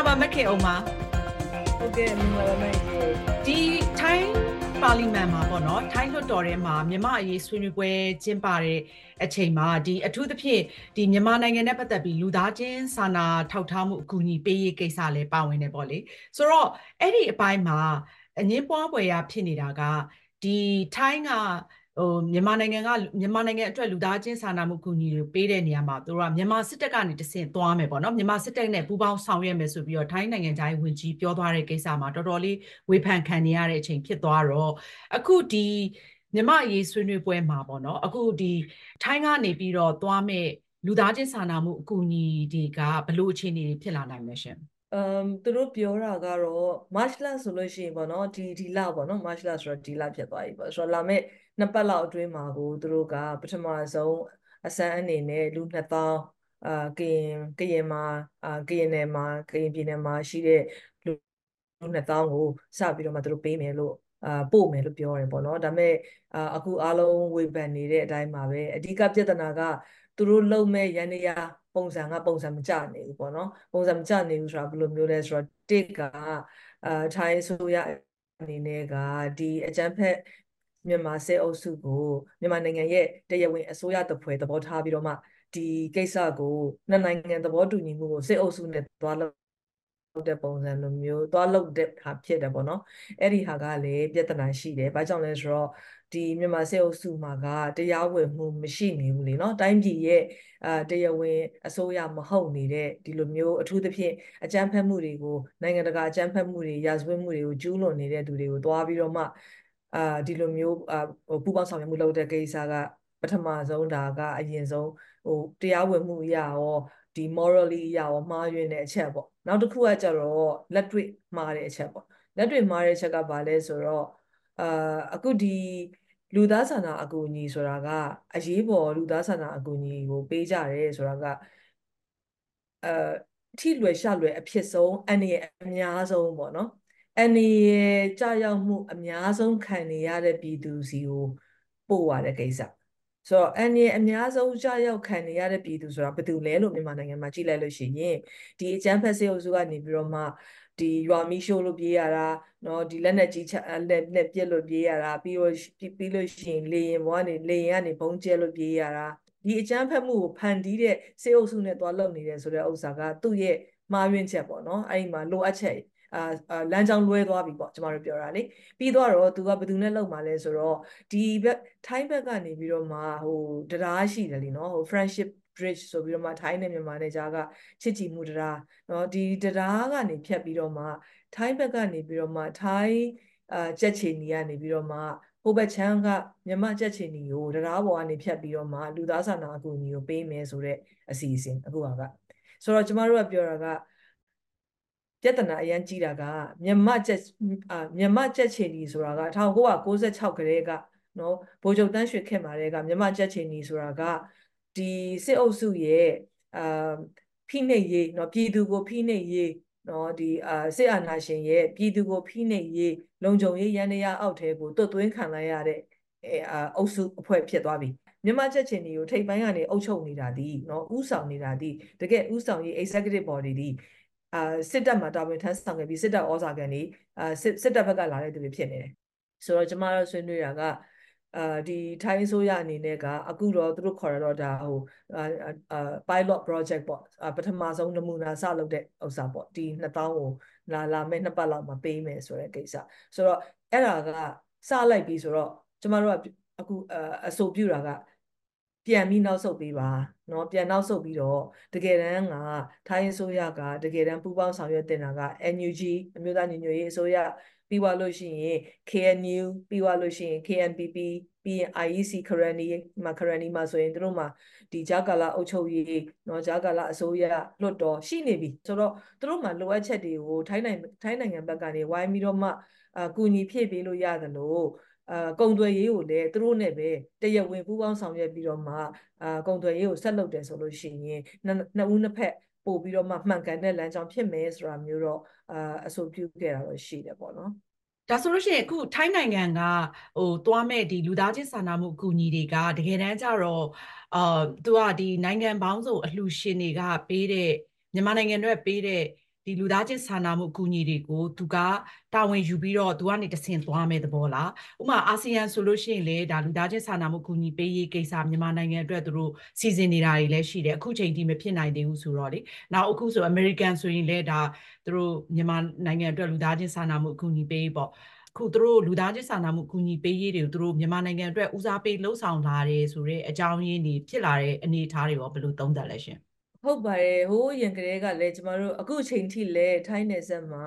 မင်္ဂလာပါမခင်အောင်ပါဟုတ်ကဲ့မင်္ဂလာပါမခင်ဒီထိုင်းပါလီမန်မှာပေါ့နော်ထိုင်းလွှတ်တော်ထဲမှာမြန်မာအရေးဆွေးနွေးပွဲကျင်းပတဲ့အချိန်မှာဒီအထူးသဖြင့်ဒီမြန်မာနိုင်ငံနဲ့ပတ်သက်ပြီးလူသားချင်းစာနာထောက်ထားမှုအကူအညီပေးရေးကိစ္စလည်းပါဝင်နေပေါ့လေဆိုတော့အဲ့ဒီအပိုင်းမှာအငင်းပွားပွဲရဖြစ်နေတာကဒီထိုင်းက ဟိုမြန်မာနိုင်ငံကမြန်မာနိုင်ငံအတွက်လူသားချင်းစာနာမှုကူညီတွေပေးတဲ့နေရာမှာသူတို့ကမြန်မာစစ်တပ်ကနေတဆင့်သွားမယ်ပေါ့နော်မြန်မာစစ်တပ်နဲ့ပူးပေါင်းဆောင်ရွက်မယ်ဆိုပြီးတော့ထိုင်းနိုင်ငံသားဝင်ကြီးပြောသွားတဲ့ကိစ္စမှာတော်တော်လေးဝေဖန်ခံနေရတဲ့အချိန်ဖြစ်သွားတော့အခုဒီမြမအရေးဆွေးနွေးပွဲမှာပေါ့နော်အခုဒီထိုင်းကနေပြီးတော့သွားမဲ့လူသားချင်းစာနာမှုအကူအညီတွေကဘယ်လိုအခြေအနေတွေဖြစ်လာနိုင်လဲရှင်အမ်သူတို့ပြောတာကတော့ March လဆိုလို့ရှိရင်ပေါ့နော်ဒီဒီလပေါ့နော် March လဆိုတော့ဒီလဖြစ်သွားပြီပေါ့ဆိုတော့လာမဲ့နှစ်ပတ်လောက်အတွင်းမှာကိုသူတို့ကပထမဆုံးအစမ်းအနေနဲ့လူ2000အာကရင်ကရင်မှာအာကရင်နယ်မှာကရင်ပြည်နယ်မှာရှိတဲ့လူ2000ကိုစပြီးတော့မှသူတို့ပေးမယ်လို့အာပို့မယ်လို့ပြောတယ်ပေါ့နော်ဒါပေမဲ့အာအခုအားလုံးဝေဖန်နေတဲ့အတိုင်းမှာပဲအဓိကပြဿနာကသူတို့လုံမဲ့ရန်နေရပုံစံကပုံစံမကျနေဘူးပေါ့နော်ပုံစံမကျနေဘူးဆိုတာဘယ်လိုမျိုးလဲဆိုတော့တစ်ကအာထိုင်းဆိုရအနေနဲ့ကဒီအကြမ်းဖက် မြန်မာစစ်အုပ်စုကိုမြန်မာနိုင်ငံရဲ့တရားဝင်အစိုးရတပွဲသဘောထားပြီးတော့မှဒီကိစ္စကိုနှစ်နိုင်ငံသဘောတူညီမှုကိုစစ်အုပ်စုနဲ့သွားလုပ်တဲ့ပုံစံလိုမျိုးသွားလုပ်တဲ့ဟာဖြစ်တယ်ပေါ့နော်အဲ့ဒီဟာကလည်းပြဿနာရှိတယ်ဘာကြောင့်လဲဆိုတော့ဒီမြန်မာစစ်အုပ်စုမှာကတရားဝင်မှုမရှိနေဘူးလေနော်တိုင်းပြည်ရဲ့အာတရားဝင်အစိုးရမဟုတ်နေတဲ့ဒီလိုမျိုးအထူးသဖြင့်အကြမ်းဖက်မှုတွေကိုနိုင်ငံတကာအကြမ်းဖက်မှုတွေရာဇဝတ်မှုတွေကိုကျူးလွန်နေတဲ့သူတွေကိုတွားပြီးတော့မှ အာဒီလိုမျိုးအာပူပေါင်းဆောင်ရွက်မှုလုပ်တဲ့ကိစ္စကပထမဆုံးဒါကအရင်ဆုံးဟိုတရားဝင်မှုအရာရောဒီ morally အရာရောမှားယွင်းတဲ့အချက်ပေါ့နောက်တစ်ခုကကျတော့လက်တွေ့မှားတဲ့အချက်ပေါ့လက်တွေ့မှားတဲ့အချက်ကဘာလဲဆိုတော့အာအခုဒီလူသားဆန္ဒအကူအညီဆိုတာကအရေးပေါ်လူသားဆန္ဒအကူအညီကိုပေးကြတယ်ဆိုတာကအဲထိလွယ်ရှလွယ်အဖြစ်ဆုံးအနေအများဆုံးပေါ့နော် အနေရဲ့ကြာရောက်မှုအများဆုံးခံနေရတဲ့ပြည်သူစီကိုပို့ရတဲ့ကိစ္စဆိုတော့အန်ရအများဆုံးကြာရောက်ခံနေရတဲ့ပြည်သူဆိုတာဘယ်သူလဲလို့မြန်မာနိုင်ငံမှာကြည့်လိုက်လို့ရှိရင်ဒီအကြမ်းဖက်စေအုပ်စုကနေပြီးတော့မှဒီရွာမီရှိုးလို့ပြေးရတာเนาะဒီလက်နဲ့ကြီးချက်လက်နဲ့ပြက်လို့ပြေးရတာပြီးတော့ပြီးလို့ရှိရင်လေရင်ဘွားနေလေရင်ကနေဘုံကျဲလို့ပြေးရတာဒီအကြမ်းဖက်မှုကိုဖန်တီးတဲ့စေအုပ်စုနဲ့တွားလုပ်နေတယ်ဆိုတဲ့ဥစ္စာကသူ့ရဲ့မှားယွင်းချက်ပေါ့နော်အဲ့ဒီမှာလိုအပ်ချက် အာလမ်းကြောင်းလွဲသွားပြီပေါ့ကျမတို့ပြောတာလေပြီးတော့တော့သူကဘယ်သူနဲ့လောက်မှာလဲဆိုတော့ဒီဘက်ထိုင်းဘက်ကနေပြီးတော့မှဟိုတရားရှိတယ်လीနော်ဟို friendship bridge ဆိုပြီးတော့မှထိုင်းနဲ့မြန်မာနဲ့ကြားကချစ်ကြည်မှုတရားเนาะဒီတရားကနေဖြတ်ပြီးတော့မှထိုင်းဘက်ကနေပြီးတော့မှထိုင်းအာကြက်ချီနီကနေပြီးတော့မှဟိုဘက်ချမ်းကမြန်မာကြက်ချီနီကိုတရားပေါ်ကနေဖြတ်ပြီးတော့မှလူသားစာနာအကူအညီကိုပေးမယ်ဆိုတဲ့အစီအစဉ်အခုကဆိုတော့ကျမတို့ကပြောတာက ပြဿနာအရန်ကြီးတာကမြန်မာချက်မြန်မာချက်ချင်းကြီးဆိုတာက1996ကတည်းကနော်ဗိုလ်ချုပ်တန်းရွှေခင်မာတဲ့ကမြန်မာချက်ချင်းကြီးဆိုတာကဒီစစ်အုပ်စုရဲ့အာဖိနှိပ်ရေးနော်ပြည်သူကိုဖိနှိပ်ရေးနော်ဒီအာစစ်အာဏာရှင်ရဲ့ပြည်သူကိုဖိနှိပ်ရေးလုံခြုံရေးရန်တရားအောက်ထဲကိုတွတ်သွင်းခံလိုက်ရတဲ့အာအုပ်စုအဖွဲ့ဖြစ်သွားပြီမြန်မာချက်ချင်းတွေကိုထိပ်ပိုင်းကနေအုပ်ချုပ်နေတာဒီနော်ဥဆောင်နေတာဒီတကယ်ဥဆောင်ရေး executive body ဒီ အာစစ်တပ်မှာတာဝန်ထမ်းဆောင်ခဲ့ပြီးစစ်တပ်ဩဇာကန်နေအာစစ်စစ်တပ်ဘက်ကလာတဲ့သူတွေဖြစ်နေတယ်ဆိုတော့ကျမတို့ဆွေးနွေးတာကအာဒီထိုင်းဆိုရအနေနဲ့ကအခုတော့သူတို့ခေါ်ရတော့ဒါဟိုအာ pilot project ပေါ့ပထမဆုံးနမူနာစလုပ်တဲ့ဥစ္စာပေါ့ဒီ2000ကိုလာလာမဲ့နှစ်ပတ်လောက်မှာပေးမယ်ဆိုတဲ့ကိစ္စဆိုတော့အဲ့ဒါကစလိုက်ပြီဆိုတော့ကျမတို့ကအခုအဆိုပြုတာက ပြန်ပြီးနောက်ဆုတ်ပေးပါเนาะပြန်နောက်ဆုတ်ပြီးတော့တကယ်တမ်းကထိုင်းအစိုးရကတကယ်တမ်းပူးပေါင်းဆောင်ရွက်တင်တာက NUG အမျိုးသားညီညွတ်ရေးအစိုးရပြီးသွားလို့ရှိရင် KNU ပြီးသွားလို့ရှိရင် KNPP ပြီးရင် IEC ခရနီမှာခရနီမှာဆိုရင်တို့မှာဒီဂျာကာလာအုပ်ချုပ်ရေးเนาะဂျာကာလာအစိုးရလွတ်တော်ရှိနေပြီဆိုတော့တို့မှာလိုအပ်ချက်တွေကိုထိုင်းနိုင်ငံထိုင်းနိုင်ငံဘက်ကနေဝိုင်းပြီးတော့မှအကူညီဖြည့်ပေးလို့ရတယ်လို့ အာကုံသွယ်ရေးကိုလည်းသူတို့နဲ့ပဲတရဝင်ပူးပေါင်းဆောင်ရွက်ပြီးတော့မှအာကုံသွယ်ရေးကိုဆက်လုပ်တယ်ဆိုလို့ရှိရင်နှစ်ဦးနှစ်ဖက်ပို့ပြီးတော့မှမှန်ကန်တဲ့လမ်းကြောင်းဖြစ်မယ်ဆိုတာမျိုးတော့အာအဆိုပြုခဲ့တာတော့ရှိတယ်ပေါ့နော်ဒါဆိုလို့ရှိရင်အခုထိုင်းနိုင်ငံကဟိုသွားမဲ့ဒီလူသားချင်းစာနာမှုအကူအညီတွေကတကယ်တမ်းကျတော့အာသူကဒီနိုင်ငံပေါင်းစုံအလှူရှင်တွေကပေးတဲ့မြန်မာနိုင်ငံတွေပေးတဲ့ ဒီဒီလူသားချင်းစာနာမှုအကူအညီတွေကိုသူကတာဝန်ယူပြီးတော့သူကနေတဆင့်သွားမယ်သဘောလားဥပမာအာဆီယံဆိုလို့ရှိရင်လေဒါလူသားချင်းစာနာမှုအကူအညီပေးရေးကိစ္စမြန်မာနိုင်ငံအတွက်သူတို့စီစဉ်နေတာတွေလည်းရှိတယ်အခုချိန်ထိမဖြစ်နိုင်သေးဘူးဆိုတော့လေနောက်အခုဆိုအမေရိကန်ဆိုရင်လည်းဒါသူတို့မြန်မာနိုင်ငံအတွက်လူသားချင်းစာနာမှုအကူအညီပေးရေးပေါ့ခုသူတို့လူသားချင်းစာနာမှုအကူအညီပေးရေးတွေကိုသူတို့မြန်မာနိုင်ငံအတွက်ဦးစားပေးလှုံ့ဆော်လာတယ်ဆိုတော့အကြောင်းရင်းတွေဖြစ်လာတဲ့အနေအထားတွေရောဘယ်လိုသုံးသပ်လဲရှင် ဟုတ်ပါတယ်ဟိုးရင်ကလေးကလည်းကျမတို့အခုချိန်ထိလည်းထိုင်းနယ်စပ်မှာ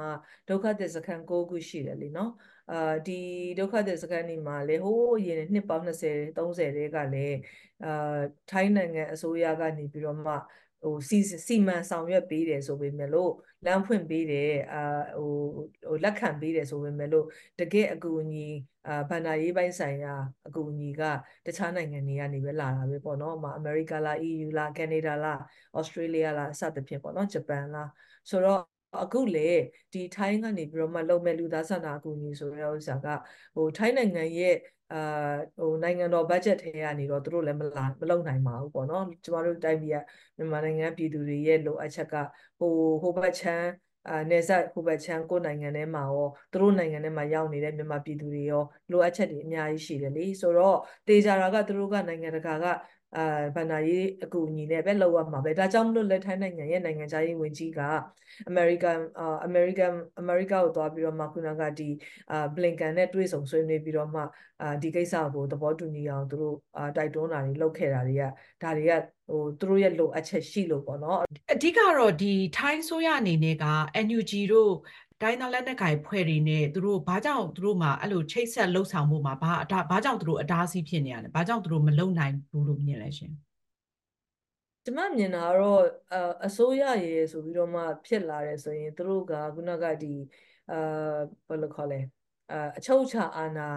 ဒုက္ခသည်စခန်း၉ခုရှိတယ်လीเนาะအာဒီဒုက္ခသည်စခန်းဒီမှာလေဟိုးရင်နှစ်ပေါင်း20 30တဲကလည်းအာထိုင်းနိုင်ငံအစိုးရကနေပြီးတော့မှ ဟိုစီစီမံဆောင်ရွက်ပေးတယ်ဆိုပေမဲ့လို့လမ်းဖွင့်ပေးတယ်အာဟိုဟိုလက်ခံပေးတယ်ဆိုပေမဲ့လို့တကယ်အကူအညီအာဘန္နာရေးပိုင်းဆိုင်ရာအကူအညီကတခြားနိုင်ငံတွေကနေပဲလာတာပဲပေါ့နော်။ဥပမာအမေရိကလား EU လားကနေဒါလားဩစတြေးလျလားစသဖြင့်ပေါ့နော်ဂျပန်လားဆိုတော့အခုလေဒီထိုင်းကနေပြီးတော့မှလုံမဲ့လူသားစာနာအကူအညီဆိုတဲ့ဥစ္စာကဟိုထိုင်းနိုင်ငံရဲ့ အာဟိုနိုင်ငံတော်ဘတ်ဂျက်ထဲကနေတော့သူတို့လည်းမလာမလုံနိုင်ပါဘူးပေါ့နော်ကျမတို့တိုင်းပြည်ကမြန်မာနိုင်ငံပြည်သူတွေရဲ့လိုအပ်ချက်ကဟိုဟိုဘတ်ချမ်းအာနေဆက်ဟိုဘက်ချမ်းကိုနိုင်ငံထဲမှာရောသူတို့နိုင်ငံထဲမှာရောက်နေတဲ့မြန်မာပြည်သူတွေရောလိုအပ်ချက်တွေအများကြီးရှိတယ်လေဆိုတော့တေချာတာကသူတို့ကနိုင်ငံတကာက အာဗန္နာရေးအကူအညီနဲ့ပဲလောက်ရမှာပဲဒါကြောင့်မလို့လက်ထိုင်းနိုင်ငံရဲ့နိုင်ငံခြားရေးဝန်ကြီးကအမေရိကန်အာအမေရိကန်အမေရိကကိုသွားပြီးတော့မှခုနကဒီအာဘလင်ကန်နဲ့တွေ့ဆုံဆွေးနွေးပြီးတော့မှအာဒီကိစ္စကိုသဘောတူညီအောင်သူတို့အာတိုက်တွန်းတာတွေလုပ်ခဲ့တာတွေကဒါတွေကဟိုသူတို့ရဲ့လိုအပ်ချက်ရှိလို့ပေါ့နော်အဓိကတော့ဒီထိုင်းဆိုရအနေနဲ့က NUG တို့ တိုင်းသားလက်နက်ကိုင်ဖွဲ့တွေနဲ့သူတို့ဘာကြောင့်သူတို့မှာအဲ့လိုချိတ်ဆက်လှုပ်ဆောင်မှုမှာဘာအတာဘာကြောင့်သူတို့အတားအဆီးဖြစ်နေရလဲဘာကြောင့်သူတို့မလုံနိုင်ဘူးလို့မြင်လဲရှင်ကျမမြင်တာကတော့အစိုးရရယ်ဆိုပြီးတော့မှဖြစ်လာတယ်ဆိုရင်သူတို့ကခုနကဒီအာဘယ်လိုခေါ်လဲအအချုပ်ချာအာဏာ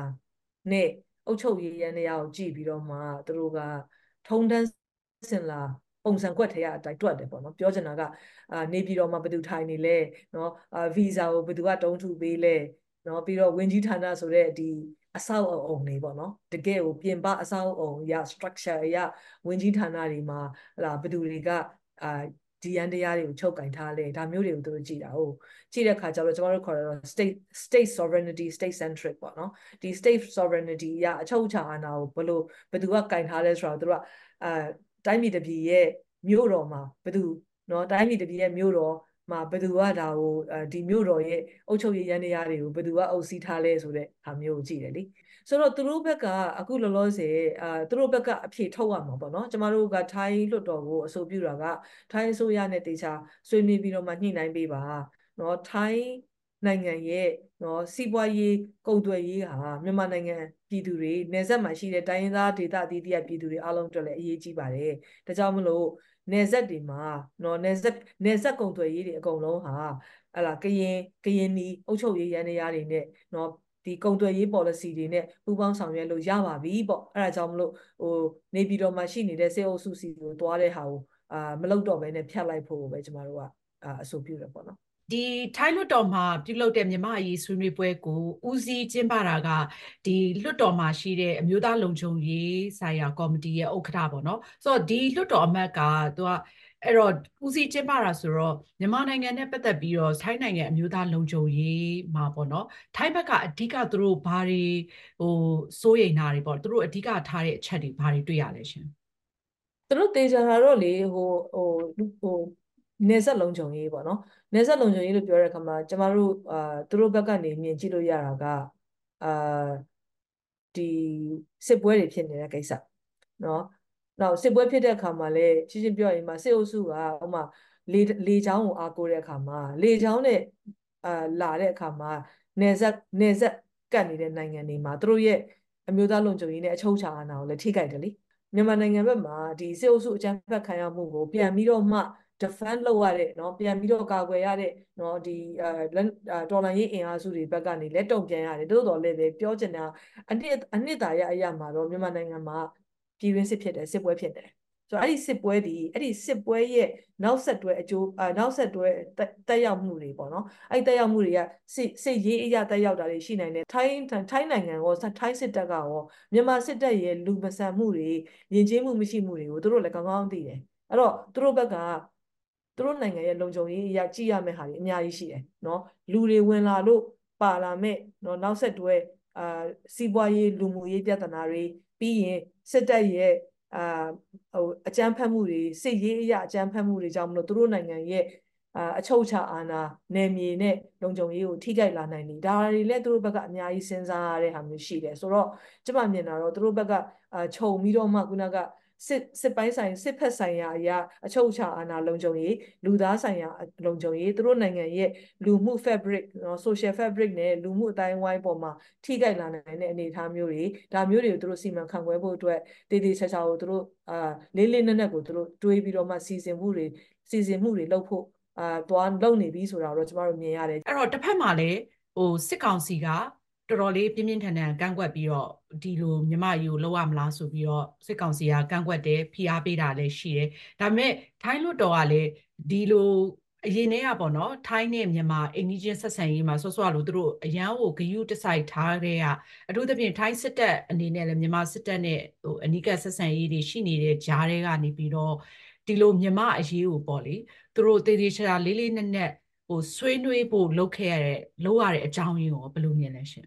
နဲ့အုပ်ချုပ်ရေးရန်တရားကိုကြည့်ပြီးတော့မှသူတို့ကထုံတန်းစင်လာ ပုံစံကွက်ထဲကအတိုင်းတွက်တယ်ပေါ့နော်ပြောချင်တာကအာနေပြည်တော်မှာဘယ်သူထိုင်နေလဲနော်အာဗီဇာကိုဘယ်သူကတုံးထုပေးလဲနော်ပြီးတော့ဝင်ကြီးဌာနဆိုတဲ့ဒီအဆောက်အအုံတွေပေါ့နော်တကယ်ကိုပြင်ပအဆောက်အုံရ structure ရဝင်ကြီးဌာနတွေမှာဟလာဘယ်သူတွေကအာဒီရန်တရားတွေကိုချုပ်ကင်ထားလဲဒါမျိုးတွေကိုသူတို့ကြည်တာဟုတ်ကြည့်တဲ့ခါကျတော့ကျွန်တော်တို့ခေါ်တော့ state state sovereignty state centric ပေါ့နော်ဒီ state sovereignty ရအချုပ်အခြာအာဏာကိုဘယ်လိုဘယ်သူကကင်ထားလဲဆိုတော့သူတို့ကအာ တိုင်းပြည်တစ်ပြည်ရဲ့မြို့တော်မှာဘယ်သူနော်တိုင်းပြည်တစ်ပြည်ရဲ့မြို့တော်မှာဘယ်သူကဒါကိုဒီမြို့တော်ရဲ့အုပ်ချုပ်ရေးရန်တရားတွေကိုဘယ်သူကအုပ်စီးထားလဲဆိုတဲ့ဟာမျိုးကိုကြည့်တယ်လေဆိုတော့သူတို့ဘက်ကအခုလောလောဆယ်အာသူတို့ဘက်ကအဖြေထုတ်ရမှာပေါ့နော်ကျမတို့ကထိုင်းလွှတ်တော်ကိုအဆိုပြုတာကထိုင်းအစိုးရနဲ့တေချာဆွေးနွေးပြီးတော့မှညှိနှိုင်းပေးပါနော်ထိုင်း နိုင်ငံရဲ့နော်စီးပွားရေးကုန်သွယ်ရေးဟာမြန်မာနိုင်ငံပြည်သူတွေနယ်စပ်မှာရှိတဲ့တိုင်းရင်းသားဒေသအသီးသီးပြည်သူတွေအားလုံးအတွက်လည်းအရေးကြီးပါတယ်ဒါကြောင့်မလို့နယ်စပ်တွေမှာနော်နယ်စပ်နယ်စပ်ကုန်သွယ်ရေးတွေအကုန်လုံးဟာဟလာကရင်ကရင်နီအုပ်ချုပ်ရေးရန်တရားတွေနဲ့နော်ဒီကုန်သွယ်ရေး policy တွေနဲ့ပူးပေါင်းဆောင်ရွက်လို့ရပါပြီပေါ့အဲ့ဒါကြောင့်မလို့ဟိုနေပြည်တော်မှာရှိနေတဲ့စေအုပ်စုစီကိုသွားတဲ့ဟာကိုအာမလုပ်တော့ဘဲနဲ့ဖြတ်လိုက်ဖို့ပဲကျမတို့ကအဆိုပြုတယ်ပေါ့နော် ဒီထိုင်းလွှတ်တော်မှာပြုလုပ်တဲ့မြမအရေးဆွေးနွေးပွဲကိုဦးစီးကျင်းပတာကဒီလွှတ်တော်မှာရှိတဲ့အမျိုးသားလုံခြုံရေးဆိုင်ရာကော်မတီရဲ့ဥက္ကဋ္ဌပေါ့နော်ဆိုတော့ဒီလွှတ်တော်အမတ်ကသူကအဲ့တော့ဦးစီးကျင်းပတာဆိုတော့မြန်မာနိုင်ငံနဲ့ပတ်သက်ပြီးတော့ထိုင်းနိုင်ငံအမျိုးသားလုံခြုံရေးမှာပေါ့နော်ထိုင်းဘက်ကအဓိကသူတို့ဘာတွေဟိုစိုးရိမ်တာတွေပေါ့သူတို့အဓိကထားတဲ့အချက်တွေဘာတွေတွေ့ရလဲရှင်သူတို့တေချာတာတော့လေဟိုဟိုဟိုနေဆက်လုံခြုံရေးပေါ့နော် နေဆက်လုံခြုံရေးလို့ပြောတဲ့အခါမှာကျမတို့အာသူတို့ဘက်ကနေမြင်ကြည့်လို့ရတာကအာဒီစစ်ပွဲတွေဖြစ်နေတဲ့ကိစ္စနော်နောက်စစ်ပွဲဖြစ်တဲ့အခါမှာလည်းရှင်းရှင်းပြောရင်မှာစစ်အုပ်စုကဥမာလေလေချောင်းကိုအားကိုးတဲ့အခါမှာလေချောင်းနဲ့အာလာတဲ့အခါမှာနေဆက်နေဆက်ကတ်နေတဲ့နိုင်ငံတွေမှာသူတို့ရဲ့အမျိုးသားလုံခြုံရေးနဲ့အချုပ်အခြာအာဏာကိုလည်းထိခိုက်တယ်လေမြန်မာနိုင်ငံဘက်မှာဒီစစ်အုပ်စုအကြမ်းဖက်ခံရမှုကိုပြန်ပြီးတော့မှ defend လုပ်ရတဲ့เนาะပြန်ပြီးတော့ကာကွယ်ရတဲ့เนาะဒီအဲတော်လန်ရေးအင်အားစုတွေဘက်ကနေလက်တုံပြန်ရတယ်တိုးတော်လည်းပဲပြောချင်တာအနှစ်အနှစ်သာရအရာမှာတော့မြန်မာနိုင်ငံမှာပြည်တွင်းစစ်ဖြစ်တယ်စစ်ပွဲဖြစ်တယ်ဆိုတော့အဲ့ဒီစစ်ပွဲဒီအဲ့ဒီစစ်ပွဲရဲ့နောက်ဆက်တွဲအကျိုးအနောက်ဆက်တွဲတက်ရောက်မှုတွေပေါ့နော်အဲ့တက်ရောက်မှုတွေကစစ်စစ်ရေးအရာတက်ရောက်တာတွေရှိနိုင်တယ်ထိုင်းထိုင်းနိုင်ငံရောထိုင်းစစ်တပ်ကရောမြန်မာစစ်တပ်ရဲ့လူမဆန်မှုတွေယဉ်ကျေးမှုမရှိမှုတွေကိုသူတို့လည်းကောင်းကောင်းသိတယ်အဲ့တော့သူတို့ဘက်က သူတို့နိုင်ငံရဲ့လုံခြုံရေးအရာကြည့်ရမယ့်ဟာတွေအများကြီးရှိတယ်နော်လူတွေဝင်လာလို့ပါလာမဲ့နော်နောက်ဆက်တွဲအာစီးပွားရေးလူမှုရေးပြဿနာတွေပြီးရင်စစ်တပ်ရဲ့အာဟိုအကြမ်းဖက်မှုတွေစစ်ရေးအရာအကြမ်းဖက်မှုတွေကြောင့်မလို့သူတို့နိုင်ငံရဲ့အာအချုပ်ချာအာဏာနယ်မြေနဲ့လုံခြုံရေးကိုထိခိုက်လာနိုင်တယ်ဒါတွေလည်းသူတို့ဘက်ကအများကြီးစဉ်းစားရတဲ့ဟာမျိုးရှိတယ်ဆိုတော့ကျမမြင်တာတော့သူတို့ဘက်ကအာခြုံပြီးတော့မှခုနက စစ်စစ်ပိုင်းဆိုင်စစ်ဖက်ဆိုင်ရာအရာအချုပ်အခြာအာဏာလုံခြုံရေးလူသားဆိုင်ရာလုံခြုံရေးသူတို့နိုင်ငံရဲ့လူမှု fabric နော် social fabric နဲ့လူမှုအတိုင်းဝိုင်းပေါ်မှာထိခိုက်လာနိုင်တဲ့အနေအထားမျိုးတွေဒါမျိုးတွေကိုသူတို့စီမံခန့်ခွဲဖို့အတွက်တည်တည်ချာချာကိုသူတို့အာလေးလေးနက်နက်ကိုသူတို့တွေးပြီးတော့မှစီစဉ်မှုတွေစီစဉ်မှုတွေလုပ်ဖို့အာသွားလုပ်နေပြီဆိုတာတော့ကျမတို့မြင်ရတယ်အဲ့တော့တစ်ဖက်မှာလည်းဟိုစစ်ကောင်စီက တော်တော်လေးပြင်းပြင်းထန်ထန်ကန့်ကွက်ပြီးတော့ဒီလိုမြမယူလောက်ရမလားဆိုပြီးတော့စစ်ကောင်စီကကန့်ကွက်တယ်ဖိအားပေးတာလည်းရှိတယ်ဒါပေမဲ့ထိုင်းလွတ်တော်ကလည်းဒီလိုအရင်တည်းကပေါ့နော်ထိုင်းနဲ့မြန်မာအိန္ဒိချင်းဆက်ဆံရေးမှာဆော့ဆော့လို့သူတို့အရန်ကိုဂယုတစိုက်ထားတဲ့ကအထူးသဖြင့်ထိုင်းစစ်တပ်အနေနဲ့လည်းမြန်မာစစ်တပ်နဲ့ဟိုအနိကဆက်ဆံရေးတွေရှိနေတဲ့ကြားတွေကနေပြီးတော့ဒီလိုမြန်မာအရေးကိုပေါ့လေသူတို့တည်တည်ချာချာလေးလေးနက်နက်ဟိုဆွေးနွေးဖို့လုပ်ခဲ့ရတဲ့လုပ်ရတဲ့အကြောင်းရင်းကိုဘယ်လိုမြင်လဲရှင်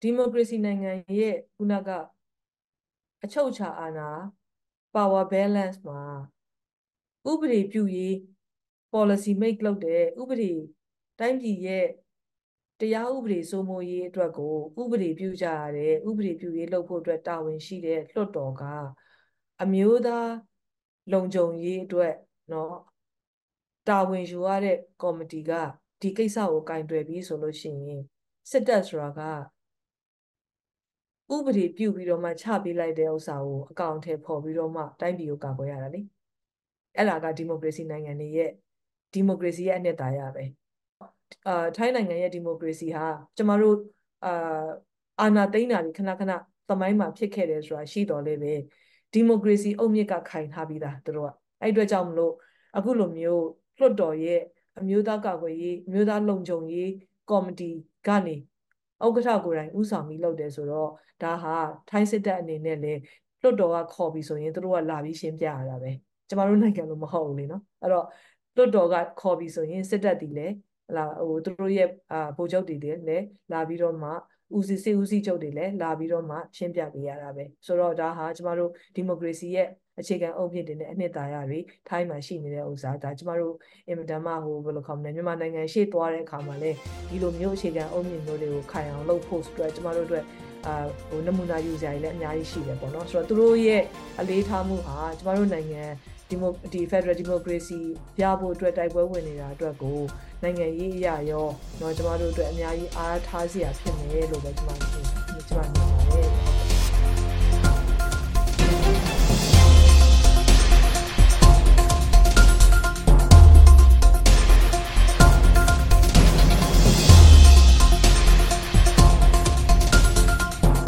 ဒီမိုကရေစီနိုင်ငံရဲ့ခုနကအချုပ်ချာအာဏာ power balance မှာဥပဒေပြုရေး policy make လုပ်တဲ့ဥပဒေတိုင်းပြည်ရဲ့တရားဥပဒေစိုးမိုးရေးအတွက်ကိုဥပဒေပြုကြရတဲ့ဥပဒေပြုရေးလုပ်ဖို့အတွက်တာဝန်ရှိတဲ့လွှတ်တော်ကအမျိုးသားလုံခြုံရေးအတွက်เนาะတာဝန်ယူရတဲ့ကော်မတီကဒီကိစ္စကိုကင်တွယ်ပြီးဆိုလို့ရှိရင်စစ်တပ်ဆိုတာက ဥပဒေပြုပြီးတော့မှချပေးလိုက်တဲ့ဥစ္စာကိုအကောင့်ထဲပေါ်ပြီးတော့မှတိုင်းပြည်ကိုကာကွယ်ရတာလေအဲ့ဒါကဒီမိုကရေစီနိုင်ငံတွေရဲ့ဒီမိုကရေစီရဲ့အနှစ်သာရပဲအာထိုင်းနိုင်ငံရဲ့ဒီမိုကရေစီဟာကျမတို့အာအာဏာသိမ်းတာတွေခဏခဏသမိုင်းမှာဖြစ်ခဲ့တယ်ဆိုတာရှိတော်လဲပဲဒီမိုကရေစီအုတ်မြစ်ကခိုင်ထားပြီးသားတို့ကအဲ့အတွက်ကြောင့်မလို့အခုလိုမျိုးလွှတ်တော်ရဲ့အမျိုးသားကာကွယ်ရေးအမျိုးသားလုံခြုံရေးကော်မတီကနေ ဥက္ကဋ္ဌကိုယ်တိုင်ဥဆောင်ပြီးလုပ်တယ်ဆိုတော့ဒါဟာထိုင်းစစ်တပ်အနေနဲ့လည်းလွှတ်တော်ကခေါ်ပြီးဆိုရင်တို့ကလာပြီးရှင်းပြရတာပဲကျမတို့နိုင်ငံလိုမဟုတ်ဘူးလေနော်အဲ့တော့လွှတ်တော်ကခေါ်ပြီးဆိုရင်စစ်တပ်တီလည်းလာဟိုတို့ရဲ့အာဗိုလ်ချုပ်တွေလည်းလာပြီးတော့မှဦးစီးစေဦးစီးချုပ်တွေလည်းလာပြီးတော့မှရှင်းပြပေးရတာပဲဆိုတော့ဒါဟာကျမတို့ဒီမိုကရေစီရဲ့ အခြေခံအုပ်မြစ်တွေနဲ့အနှစ်သာရတွေထိုင်းမှာရှိနေတဲ့ဥစ္စာဒါကျမတို့အင်မတန်မှဟိုဘယ်လိုခေါ်မလဲမြန်မာနိုင်ငံရှေ့သွားတဲ့အခါမှာလည်းဒီလိုမျိုးအခြေခံအုပ်မြစ်မျိုးတွေကိုခိုင်အောင်လုပ်ဖို့အတွက်ကျမတို့အတွက်အာဟိုနမူနာယူစရာတွေလည်းအများကြီးရှိတယ်ပေါ့နော်ဆိုတော့သူတို့ရဲ့အလေးထားမှုဟာကျမတို့နိုင်ငံဒီမိုဒီ Federal Democracy ရဖို့အတွက်တိုက်ပွဲဝင်နေတာအတွက်ကိုနိုင်ငံရေးအရာရောเนาะကျမတို့အတွက်အများကြီးအားထားစရာဖြစ်နေလို့ပဲကျမတို့ကျမတို့